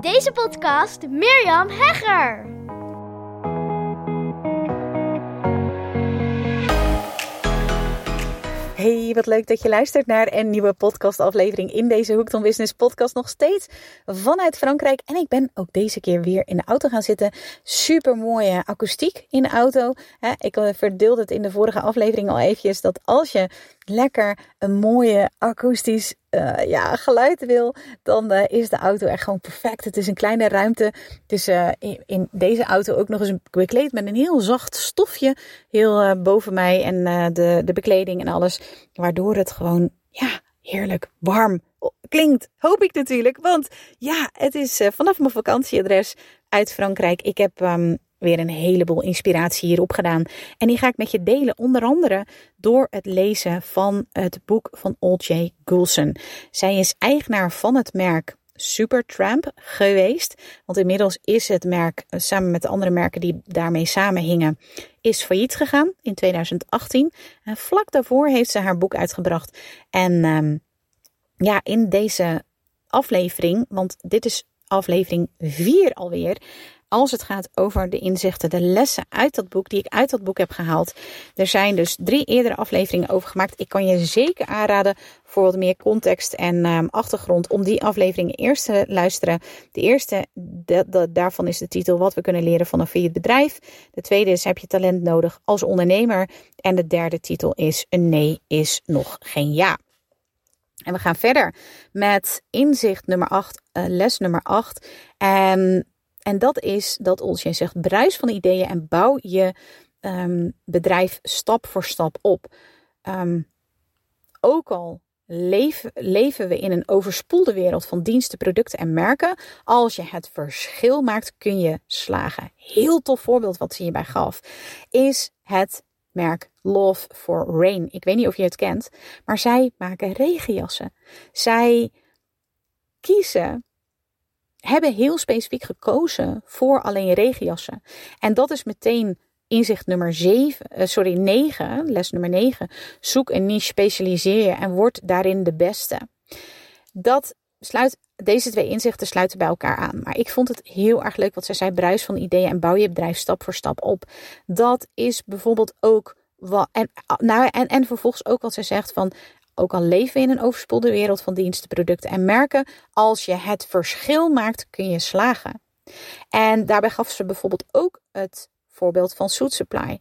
Deze podcast Mirjam Hegger. Hey, wat leuk dat je luistert naar een nieuwe podcastaflevering in deze Hoekton Business podcast. Nog steeds vanuit Frankrijk. En ik ben ook deze keer weer in de auto gaan zitten. Super mooie akoestiek in de auto. Ik eh, verdeelde het in de vorige aflevering al eventjes dat als je lekker een mooie akoestisch uh, ja, geluid wil, dan uh, is de auto echt gewoon perfect. Het is een kleine ruimte. Is uh, in, in, deze auto ook nog eens bekleed met een heel zacht stofje. Heel boven mij en de, de bekleding en alles. Waardoor het gewoon ja, heerlijk warm klinkt. Hoop ik natuurlijk. Want ja, het is vanaf mijn vakantieadres uit Frankrijk. Ik heb um, weer een heleboel inspiratie hierop gedaan. En die ga ik met je delen, onder andere door het lezen van het boek van Old Goulson. Zij is eigenaar van het merk Supertramp geweest. Want inmiddels is het merk, eh, samen met de andere merken die daarmee samenhingen, is failliet gegaan in 2018. En vlak daarvoor heeft ze haar boek uitgebracht. En um, ja, in deze aflevering, want dit is aflevering 4 alweer, als het gaat over de inzichten, de lessen uit dat boek, die ik uit dat boek heb gehaald. Er zijn dus drie eerdere afleveringen over gemaakt. Ik kan je zeker aanraden voor wat meer context en um, achtergrond om die afleveringen eerst te luisteren. De eerste, daarvan is de titel Wat we kunnen leren van een failliet bedrijf. De tweede is Heb je talent nodig als ondernemer? En de derde titel is Een nee is nog geen ja. En we gaan verder met inzicht nummer 8, uh, eh, les nummer 8. En en dat is dat Olsje zegt: bruis van ideeën en bouw je um, bedrijf stap voor stap op. Um, ook al leven, leven we in een overspoelde wereld van diensten, producten en merken. Als je het verschil maakt, kun je slagen. Heel tof voorbeeld wat ze hierbij gaf, is het merk Love for Rain. Ik weet niet of je het kent, maar zij maken regenjassen. Zij kiezen hebben heel specifiek gekozen voor alleen regenjassen. En dat is meteen inzicht nummer 7, uh, eh, sorry, 9, les nummer 9. Zoek een niche, specialiseer je en word daarin de beste. Dat sluit, deze twee inzichten sluiten bij elkaar aan. Maar ik vond het heel erg leuk wat zij zei: bruis van ideeën en bouw je bedrijf stap voor stap op. Dat is bijvoorbeeld ook. En, nou, en, en vervolgens ook wat zij zegt van ook al leven we in een overspoelde wereld van diensten, producten en merken, als je het verschil maakt, kun je slagen. En daarbij gaf ze bijvoorbeeld ook het voorbeeld van Suit Supply.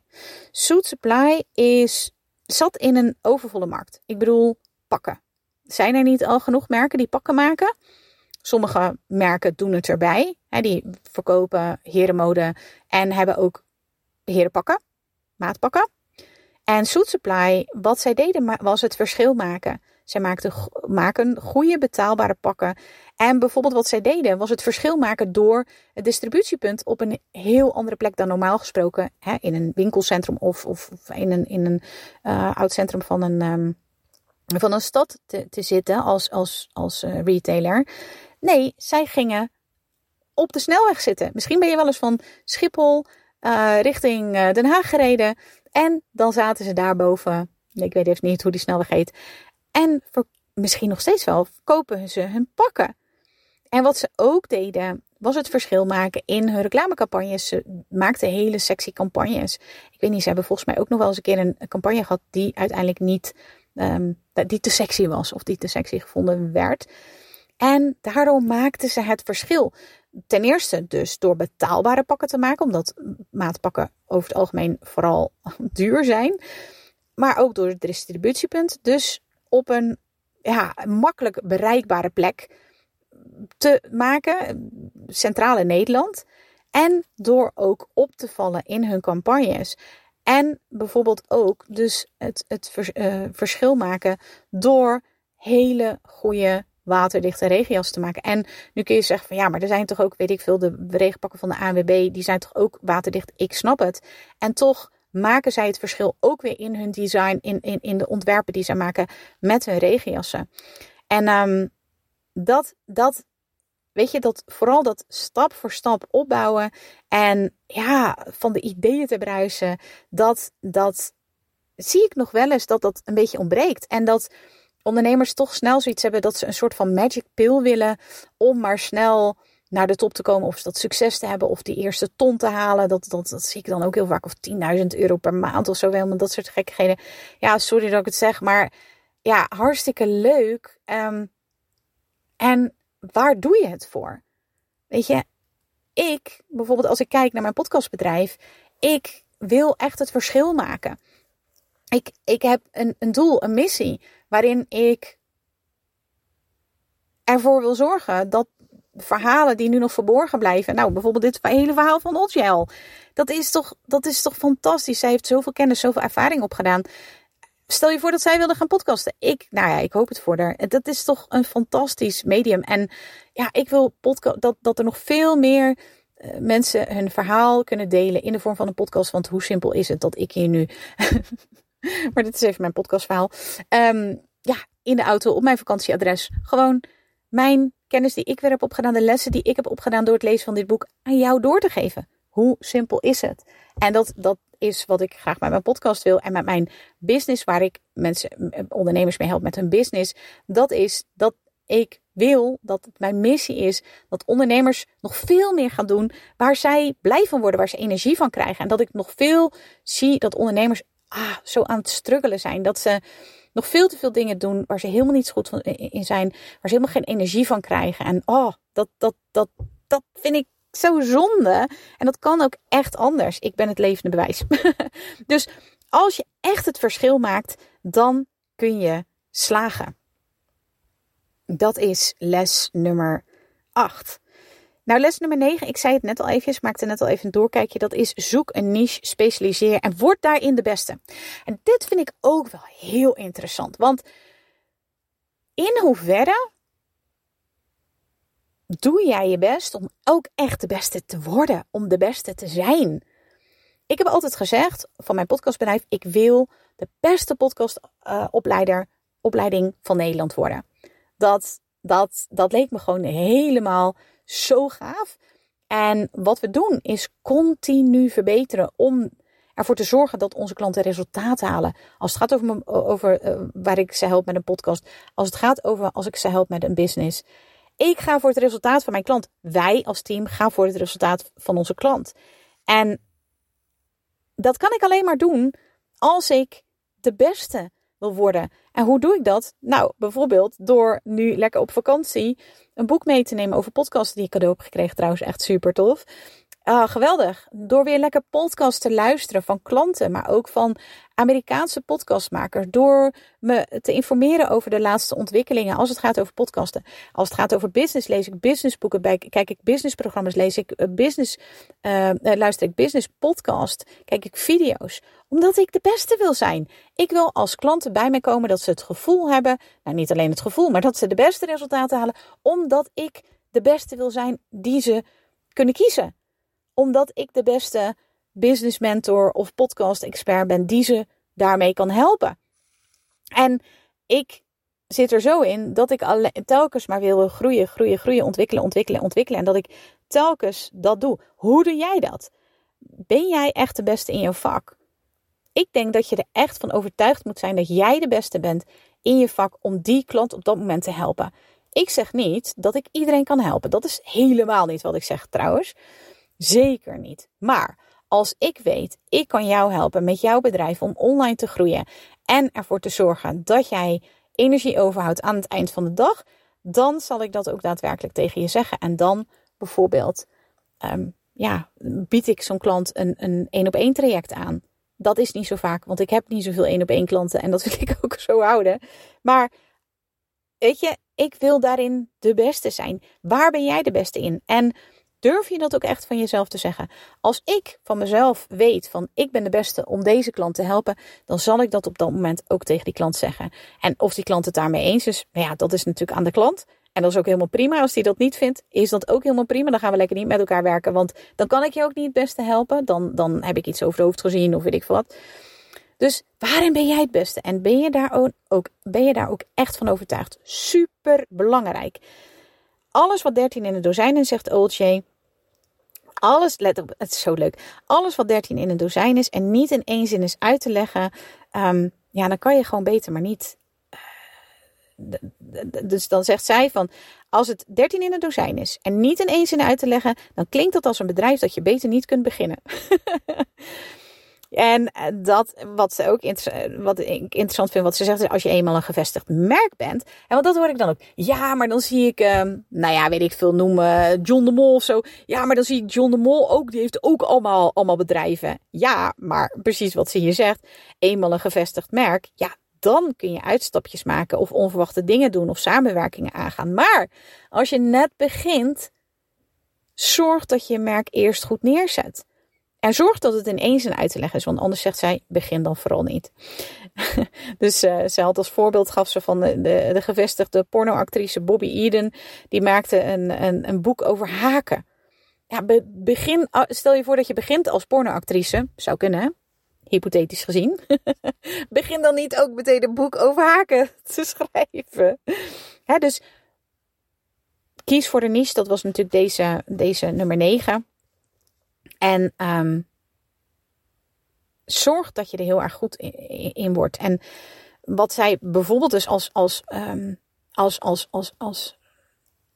Suit Supply is, zat in een overvolle markt. Ik bedoel, pakken. Zijn er niet al genoeg merken die pakken maken? Sommige merken doen het erbij. Hè, die verkopen herenmode en hebben ook herenpakken, maatpakken. En Suit Supply, wat zij deden was het verschil maken. Zij maakten, maken goede betaalbare pakken. En bijvoorbeeld wat zij deden was het verschil maken door het distributiepunt op een heel andere plek dan normaal gesproken. Hè, in een winkelcentrum of, of in een, in een uh, oud centrum van een, um, van een stad te, te zitten als, als, als uh, retailer. Nee, zij gingen op de snelweg zitten. Misschien ben je wel eens van Schiphol uh, richting Den Haag gereden. En dan zaten ze daarboven. Ik weet even niet hoe die snelweg heet. En misschien nog steeds wel, kopen ze hun pakken. En wat ze ook deden, was het verschil maken in hun reclamecampagnes. Ze maakten hele sexy campagnes. Ik weet niet, ze hebben volgens mij ook nog wel eens een keer een campagne gehad die uiteindelijk niet, um, die te sexy was of die te sexy gevonden werd. En daardoor maakten ze het verschil. Ten eerste dus door betaalbare pakken te maken, omdat maatpakken over het algemeen vooral duur zijn. Maar ook door het distributiepunt. Dus op een ja, makkelijk bereikbare plek te maken, centraal in Nederland. En door ook op te vallen in hun campagnes. En bijvoorbeeld ook dus het, het uh, verschil maken door hele goede waterdichte regenjas te maken. En nu kun je zeggen van ja, maar er zijn toch ook, weet ik veel, de regenpakken van de ANWB, die zijn toch ook waterdicht. Ik snap het. En toch maken zij het verschil ook weer in hun design, in, in, in de ontwerpen die zij maken met hun regenjassen. En um, dat, dat, weet je, dat vooral dat stap voor stap opbouwen en ja, van de ideeën te bruisen, dat, dat zie ik nog wel eens dat dat een beetje ontbreekt. En dat ondernemers toch snel zoiets hebben dat ze een soort van magic pill willen om maar snel naar de top te komen, of dat succes te hebben, of die eerste ton te halen. Dat, dat, dat zie ik dan ook heel vaak. Of 10.000 euro per maand of zo. Helemaal dat soort gekkigheden. Ja, sorry dat ik het zeg, maar ja, hartstikke leuk. Ehm, en waar doe je het voor? Weet je, ik, bijvoorbeeld als ik kijk naar mijn podcastbedrijf, ik wil echt het verschil maken. Ik, ik heb een, een doel, een missie, waarin ik ervoor wil zorgen dat verhalen die nu nog verborgen blijven. Nou, bijvoorbeeld dit hele verhaal van Otjel. Dat is toch, dat is toch fantastisch. Zij heeft zoveel kennis, zoveel ervaring opgedaan. Stel je voor dat zij wilde gaan podcasten. Ik, nou ja, ik hoop het voor haar. Dat is toch een fantastisch medium. En ja, ik wil dat, dat er nog veel meer uh, mensen hun verhaal kunnen delen in de vorm van een podcast. Want hoe simpel is het dat ik hier nu. maar dit is even mijn podcastverhaal. Um, ja, in de auto op mijn vakantieadres. Gewoon mijn kennis die ik weer heb opgedaan, de lessen die ik heb opgedaan door het lezen van dit boek, aan jou door te geven. Hoe simpel is het? En dat, dat is wat ik graag met mijn podcast wil en met mijn business, waar ik mensen, ondernemers mee help met hun business. Dat is dat ik wil dat het mijn missie is dat ondernemers nog veel meer gaan doen waar zij blij van worden, waar ze energie van krijgen. En dat ik nog veel zie dat ondernemers ah, zo aan het struggelen zijn. Dat ze nog veel te veel dingen doen waar ze helemaal niet goed in zijn, waar ze helemaal geen energie van krijgen. En oh, dat, dat, dat, dat vind ik zo zonde. En dat kan ook echt anders. Ik ben het levende bewijs. dus als je echt het verschil maakt, dan kun je slagen. Dat is les nummer 8. Nou, les nummer 9, ik zei het net al even, maakte net al even een doorkijkje. Dat is zoek een niche, specialiseer en word daarin de beste. En dit vind ik ook wel heel interessant. Want in hoeverre doe jij je best om ook echt de beste te worden, om de beste te zijn? Ik heb altijd gezegd van mijn podcastbedrijf, ik wil de beste podcastopleider, uh, opleiding van Nederland worden. Dat, dat, dat leek me gewoon helemaal zo gaaf. En wat we doen is continu verbeteren om ervoor te zorgen dat onze klanten resultaat halen. Als het gaat over, over uh, waar ik ze help met een podcast. Als het gaat over als ik ze help met een business. Ik ga voor het resultaat van mijn klant. Wij als team gaan voor het resultaat van onze klant. En dat kan ik alleen maar doen als ik de beste wil worden. En hoe doe ik dat? Nou, bijvoorbeeld door nu lekker op vakantie een boek mee te nemen over podcasten die ik cadeau heb gekregen. Trouwens, echt super tof. Uh, geweldig. Door weer lekker podcasts te luisteren van klanten, maar ook van Amerikaanse podcastmakers. Door me te informeren over de laatste ontwikkelingen als het gaat over podcasten. Als het gaat over business, lees ik businessboeken, bij, kijk ik businessprogramma's, lees ik uh, business, uh, luister ik business podcast, kijk ik video's. Omdat ik de beste wil zijn. Ik wil als klanten bij mij komen dat ze het gevoel hebben, nou niet alleen het gevoel, maar dat ze de beste resultaten halen, omdat ik de beste wil zijn die ze kunnen kiezen omdat ik de beste business mentor of podcast expert ben die ze daarmee kan helpen. En ik zit er zo in dat ik telkens maar wil groeien, groeien, groeien, ontwikkelen, ontwikkelen, ontwikkelen. En dat ik telkens dat doe. Hoe doe jij dat? Ben jij echt de beste in jouw vak? Ik denk dat je er echt van overtuigd moet zijn dat jij de beste bent in je vak om die klant op dat moment te helpen. Ik zeg niet dat ik iedereen kan helpen. Dat is helemaal niet wat ik zeg trouwens. Zeker niet. Maar als ik weet, ik kan jou helpen met jouw bedrijf om online te groeien en ervoor te zorgen dat jij energie overhoudt aan het eind van de dag, dan zal ik dat ook daadwerkelijk tegen je zeggen. En dan bijvoorbeeld, um, ja, bied ik zo'n klant een een één op één traject aan. Dat is niet zo vaak, want ik heb niet zoveel één op één klanten en dat wil ik ook zo houden. Maar weet je, ik wil daarin de beste zijn. Waar ben jij de beste in? En Durf je dat ook echt van jezelf te zeggen? Als ik van mezelf weet van ik ben de beste om deze klant te helpen, dan zal ik dat op dat moment ook tegen die klant zeggen. En of die klant het daarmee eens is, nou ja, dat is natuurlijk aan de klant. En dat is ook helemaal prima. Als die dat niet vindt, is dat ook helemaal prima. Dan gaan we lekker niet met elkaar werken. Want dan kan ik je ook niet het beste helpen. Dan, dan heb ik iets over het hoofd gezien of weet ik veel wat. Dus waarin ben jij het beste? En ben je daar ook, ben je daar ook echt van overtuigd? Super belangrijk. Alles wat 13 in dozijn is, zegt Olcay. Alles, let op, het is zo leuk. Alles wat 13 in een dozijn is en niet in één zin is uit te leggen. Um, ja, dan kan je gewoon beter maar niet. Uh, dus dan zegt zij van, als het 13 in een dozijn is en niet in één zin uit te leggen, dan klinkt dat als een bedrijf dat je beter niet kunt beginnen. En eh, dat, wat, ze ook wat ik interessant vind, wat ze zegt, is als je eenmaal een gevestigd merk bent. En want dat hoor ik dan ook. Ja, maar dan zie ik, um, nou ja, weet ik veel noemen, John de Mol of zo. Ja, maar dan zie ik John de Mol ook, die heeft ook allemaal, allemaal bedrijven. Ja, maar precies wat ze hier zegt. Eenmaal een gevestigd merk, ja, dan kun je uitstapjes maken of onverwachte dingen doen of samenwerkingen aangaan. Maar als je net begint, zorg dat je je merk eerst goed neerzet. En zorg dat het in één uit te leggen is, want anders zegt zij: begin dan vooral niet. dus uh, ze had als voorbeeld gaf ze van de, de, de gevestigde pornoactrice Bobby Eden. Die maakte een, een, een boek over haken. Ja, begin, stel je voor dat je begint als pornoactrice. Zou kunnen, hè? hypothetisch gezien. begin dan niet ook meteen een boek over haken te schrijven. Dus kies voor de niche. Dat was natuurlijk deze, deze nummer 9. En um, zorg dat je er heel erg goed in, wordt. En wat zij bijvoorbeeld dus als, als, um, als, als, als, als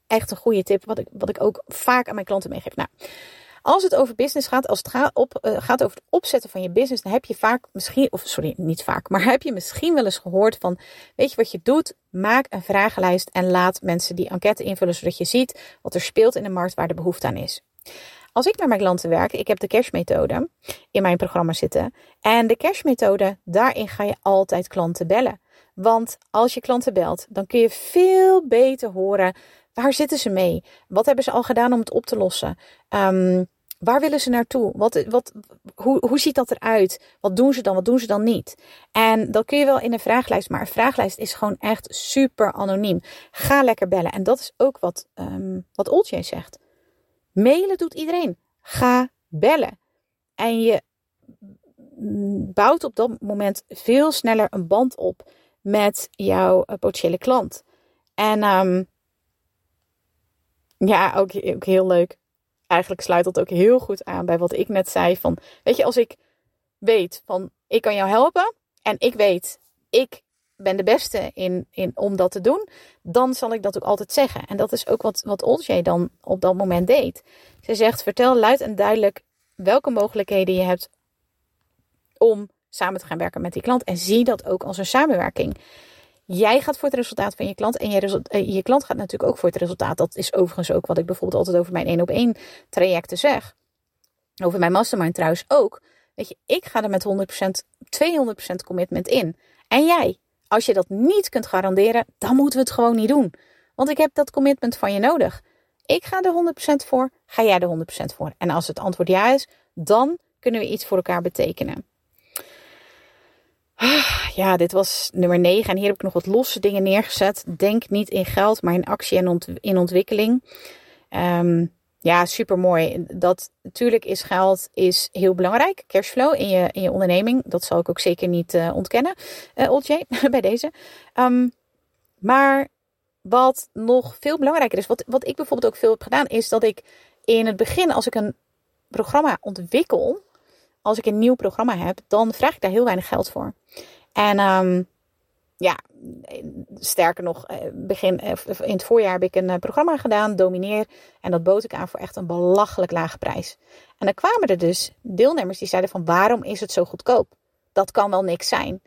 echt een goede tip, wat ik, wat ik ook vaak aan mijn klanten meegeef. Nou, als het over business gaat, als het gaat, op, uh, gaat over het opzetten van je business, dan heb je vaak misschien, of sorry, niet vaak, maar heb je misschien wel eens gehoord van, weet je wat je doet? Maak een vragenlijst en laat mensen die enquête invullen, zodat je ziet wat er speelt in de markt waar de behoefte aan is. Als ik met mijn klanten werk, ik heb de cashmethode in mijn programma zitten. En de cashmethode, daarin ga je altijd klanten bellen. Want als je klanten belt, dan kun je veel beter horen waar zitten ze mee? Wat hebben ze al gedaan om het op te lossen? Um, waar willen ze naartoe? Wat, wat, hoe, hoe ziet dat eruit? Wat doen ze dan? Wat doen ze dan niet? En dat kun je wel in een vraaglijst, maar een vraaglijst is gewoon echt super anoniem. Ga lekker bellen. En dat is ook wat, um, wat Oltje zegt. Mailen doet iedereen. Ga bellen. En je bouwt op dat moment veel sneller een band op met jouw eh, potentiële klant. En um, ja, ook, ook heel leuk. Eigenlijk sluit dat ook heel goed aan bij wat ik net zei. Van, weet je, als ik weet van ik kan jou helpen en ik weet, ik ben de beste in, in, om dat te doen, dan zal ik dat ook altijd zeggen. En dat is ook wat, wat Olje dan op dat moment deed. Ze zegt: vertel luid en duidelijk welke mogelijkheden je hebt om samen te gaan werken met die klant. En zie dat ook als een samenwerking. Jij gaat voor het resultaat van je klant en je, eh, je klant gaat natuurlijk ook voor het resultaat. Dat is overigens ook wat ik bijvoorbeeld altijd over mijn één op één trajecten zeg. Over mijn mastermind trouwens ook. Weet je, ik ga er met 100%, 200% commitment in. En jij? Als je dat niet kunt garanderen, dan moeten we het gewoon niet doen. Want ik heb dat commitment van je nodig. Ik ga er 100% voor, ga jij er 100% voor. En als het antwoord ja is, dan kunnen we iets voor elkaar betekenen. Ah, ja, dit was nummer 9 en hier heb ik nog wat losse dingen neergezet. Denk niet in geld, maar in actie en in ontwikkeling. Um, ja, super mooi. Dat natuurlijk is geld is heel belangrijk. Cashflow in je, in je onderneming. Dat zal ik ook zeker niet uh, ontkennen. Uh, Olje, bij deze. Um, maar wat nog veel belangrijker is, wat, wat ik bijvoorbeeld ook veel heb gedaan, is dat ik in het begin, als ik een programma ontwikkel, als ik een nieuw programma heb, dan vraag ik daar heel weinig geld voor. En um, ja, sterker nog, eh, begin, eh, in het voorjaar heb ik een eh, programma gedaan, Domineer. En dat bood ik aan voor echt een belachelijk lage prijs. En dan kwamen er dus deelnemers die zeiden van waarom is het zo goedkoop? Dat kan wel niks zijn.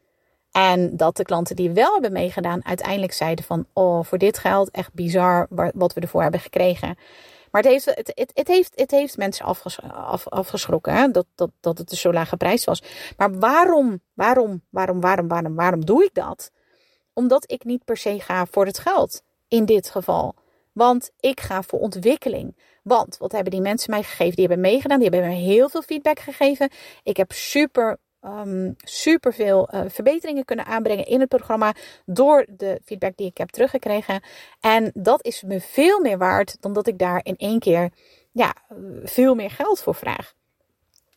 En dat de klanten die wel hebben meegedaan uiteindelijk zeiden van oh, voor dit geld echt bizar wat we ervoor hebben gekregen. Maar het heeft, het, het, het heeft, het heeft mensen afges, af, afgeschrokken hè? Dat, dat, dat het een zo lage prijs was. Maar waarom, waarom, waarom, waarom, waarom, waarom doe ik dat? Omdat ik niet per se ga voor het geld. In dit geval. Want ik ga voor ontwikkeling. Want wat hebben die mensen mij gegeven? Die hebben meegedaan. Die hebben me heel veel feedback gegeven. Ik heb super, um, super veel uh, verbeteringen kunnen aanbrengen in het programma. Door de feedback die ik heb teruggekregen. En dat is me veel meer waard dan dat ik daar in één keer ja, veel meer geld voor vraag.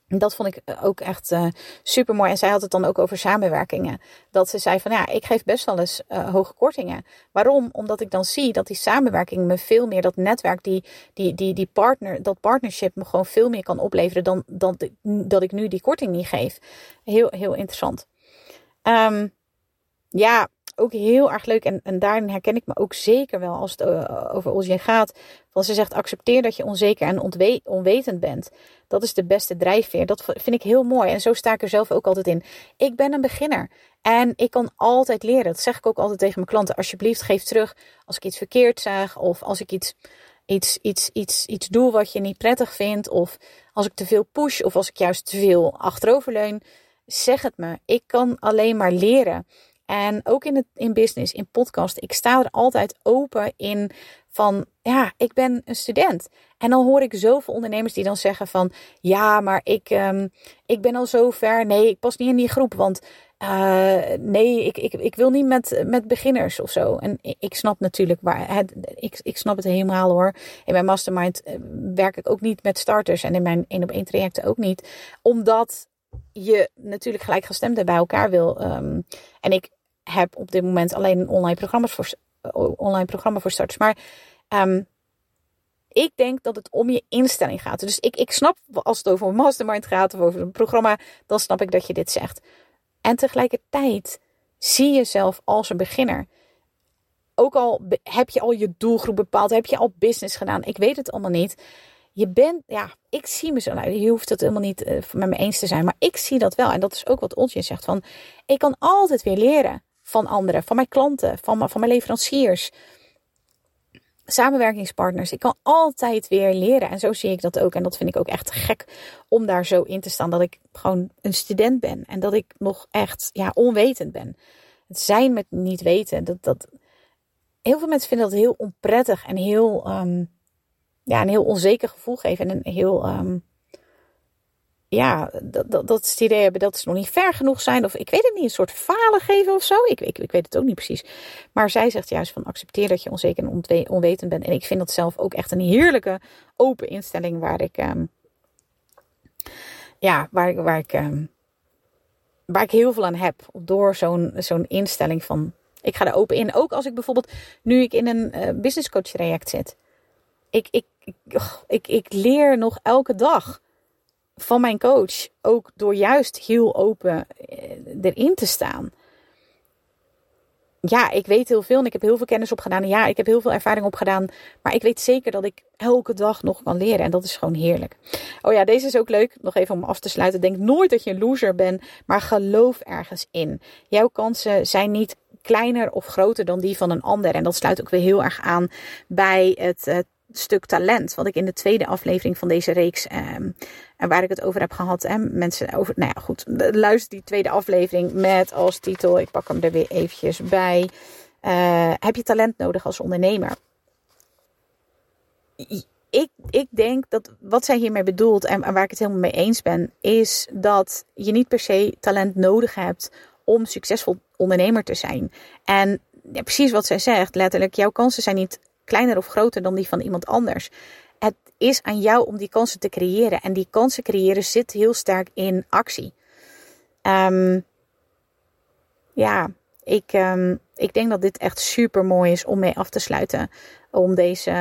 Dat vond ik eh, ook echt eh, super mooi. En zij had het dan ook over samenwerkingen. Dat ze zei van ja, ik geef best wel eens uh, hoge kortingen. Waarom? Omdat ik dan zie dat die samenwerking me veel meer, dat netwerk, die, die, die, die partner, dat partnership me gewoon veel meer kan opleveren dan, dan dat ik nu die korting niet geef. Heel, heel interessant. Um, ja, ook heel erg leuk. En, en daarin herken ik me ook zeker wel als het uh, over Olje gaat. Want ze zegt: accepteer dat je onzeker en onwetend bent. Dat is de beste drijfveer. Dat vind ik heel mooi. En zo sta ik er zelf ook altijd in. Ik ben een beginner. En ik kan altijd leren. Dat zeg ik ook altijd tegen mijn klanten. Alsjeblieft, geef terug als ik iets verkeerd zeg. Of als ik iets, iets, iets, iets, iets doe wat je niet prettig vindt. Of als ik te veel push. Of als ik juist te veel achteroverleun. Zeg het me. Ik kan alleen maar leren. En ook in, het, in business, in podcast. Ik sta er altijd open in van, ja, ik ben een student. En dan hoor ik zoveel ondernemers die dan zeggen van, ja, maar ik, um, ik ben al zo ver. Nee, ik pas niet in die groep, want uh, nee, ik, ik, ik wil niet met, met beginners of zo. En ik snap natuurlijk waar. Het, ik, ik snap het helemaal hoor. In mijn mastermind eh, werk ik ook niet met starters. En in mijn één op één trajecten ook niet. Omdat je natuurlijk gelijkgestemden bij elkaar wil. Um, en ik heb op dit moment alleen een online programma voor, online programma voor starters. Maar um, ik denk dat het om je instelling gaat. Dus ik, ik snap als het over mastermind gaat of over een programma, dan snap ik dat je dit zegt. En tegelijkertijd zie jezelf als een beginner. Ook al heb je al je doelgroep bepaald, heb je al business gedaan, ik weet het allemaal niet. Je bent, ja, ik zie me zo nou, Je hoeft het helemaal niet uh, met me eens te zijn, maar ik zie dat wel. En dat is ook wat Oltje zegt: van ik kan altijd weer leren van anderen, van mijn klanten, van, van mijn leveranciers, samenwerkingspartners. Ik kan altijd weer leren. En zo zie ik dat ook. En dat vind ik ook echt gek om daar zo in te staan. Dat ik gewoon een student ben. En dat ik nog echt ja, onwetend ben. Het zijn met niet weten. Dat, dat, heel veel mensen vinden dat heel onprettig en heel, um, ja, een heel onzeker gevoel geven. En een heel um, ja, dat, dat, dat ze het idee hebben dat ze nog niet ver genoeg zijn. Of ik weet het niet, een soort falen geven of zo. Ik, ik, ik weet het ook niet precies. Maar zij zegt juist van accepteer dat je onzeker en onwetend bent. En ik vind dat zelf ook echt een heerlijke open instelling waar ik... Um, ja, waar, waar ik... Um, waar ik heel veel aan heb. Door zo'n zo'n instelling van... Ik ga er open in. Ook als ik bijvoorbeeld... Nu ik in een uh, business coach traject zit. Ik, ik, ik, ik leer nog elke dag van mijn coach. Ook door juist heel open eh, erin te staan. Ja, ik weet heel veel en ik heb heel veel kennis opgedaan. Ja, ik heb heel veel ervaring opgedaan. Maar ik weet zeker dat ik elke dag nog kan leren. En dat is gewoon heerlijk. Oh ja, deze is ook leuk. Nog even om af te sluiten. Denk nooit dat je een loser bent. Maar geloof ergens in. Jouw kansen zijn niet kleiner of groter dan die van een ander. En dat sluit ook weer heel erg aan bij het, het stuk talent. Wat ik in de tweede aflevering van deze reeks. Um, en waar ik het over heb gehad. En mensen over. Nou ja, goed. Luister die tweede aflevering met als titel. Ik pak hem er weer eventjes bij. Uh, heb je talent nodig als ondernemer? Ik, ik denk dat wat zij hiermee bedoelt. En, en waar ik het helemaal mee eens ben. Is dat je niet per se talent nodig hebt. Om succesvol ondernemer te zijn. En ja, precies wat zij zegt. Letterlijk, jouw kansen zijn niet kleiner of groter dan die van iemand anders. Het is aan jou om die kansen te creëren. En die kansen creëren zit heel sterk in actie. Um, ja, ik, um, ik denk dat dit echt super mooi is om mee af te sluiten. Om deze,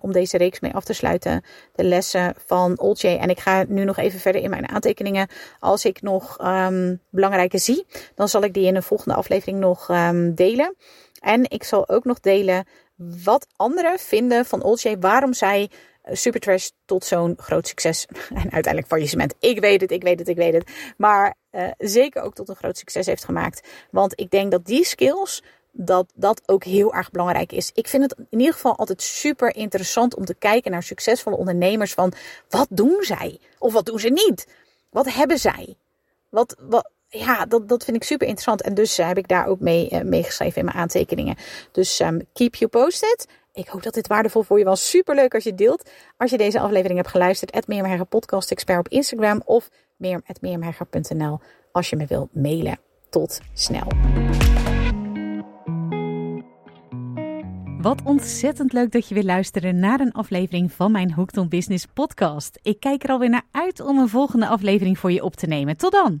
om deze reeks mee af te sluiten. De lessen van Olcay. En ik ga nu nog even verder in mijn aantekeningen. Als ik nog um, belangrijke zie, dan zal ik die in een volgende aflevering nog delen. En ik zal ook nog delen wat anderen vinden van Olcay. Waarom zij eh, Supertrash tot zo'n groot succes en uiteindelijk faillissement. Ik weet het, ik weet het, ik weet het. Maar uh, zeker ook tot een groot succes heeft gemaakt. Want ik denk dat die skills, dat dat ook heel erg belangrijk is. Ik vind het in ieder geval altijd super interessant om te kijken naar succesvolle ondernemers van wat doen zij? Of wat doen ze niet? Wat hebben zij? Wat, wat, ja, dat, dat vind ik super interessant. En dus heb ik daar ook mee, uh, meegeschreven in mijn aantekeningen. Dus um, keep you posted. Ik hoop dat dit waardevol voor je was. Super leuk als je deelt. Als je deze aflevering hebt geluisterd. Mirjam Podcast Expert op Instagram. Of mirjam.mirjamherger.nl als je me wilt mailen. Tot snel. Wat ontzettend leuk dat je weer luisterde naar een aflevering van mijn Hooked on Business podcast. Ik kijk er alweer naar uit om een volgende aflevering voor je op te nemen. Tot dan!